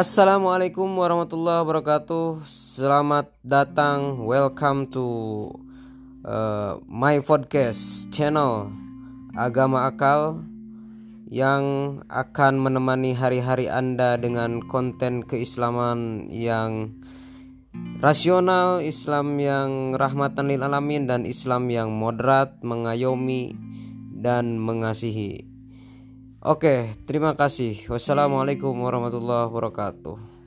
Assalamualaikum warahmatullahi wabarakatuh. Selamat datang, welcome to uh, my podcast channel Agama Akal yang akan menemani hari-hari Anda dengan konten keislaman yang rasional, Islam yang rahmatan lil alamin dan Islam yang moderat, mengayomi dan mengasihi. Oke, terima kasih. Wassalamualaikum warahmatullahi wabarakatuh.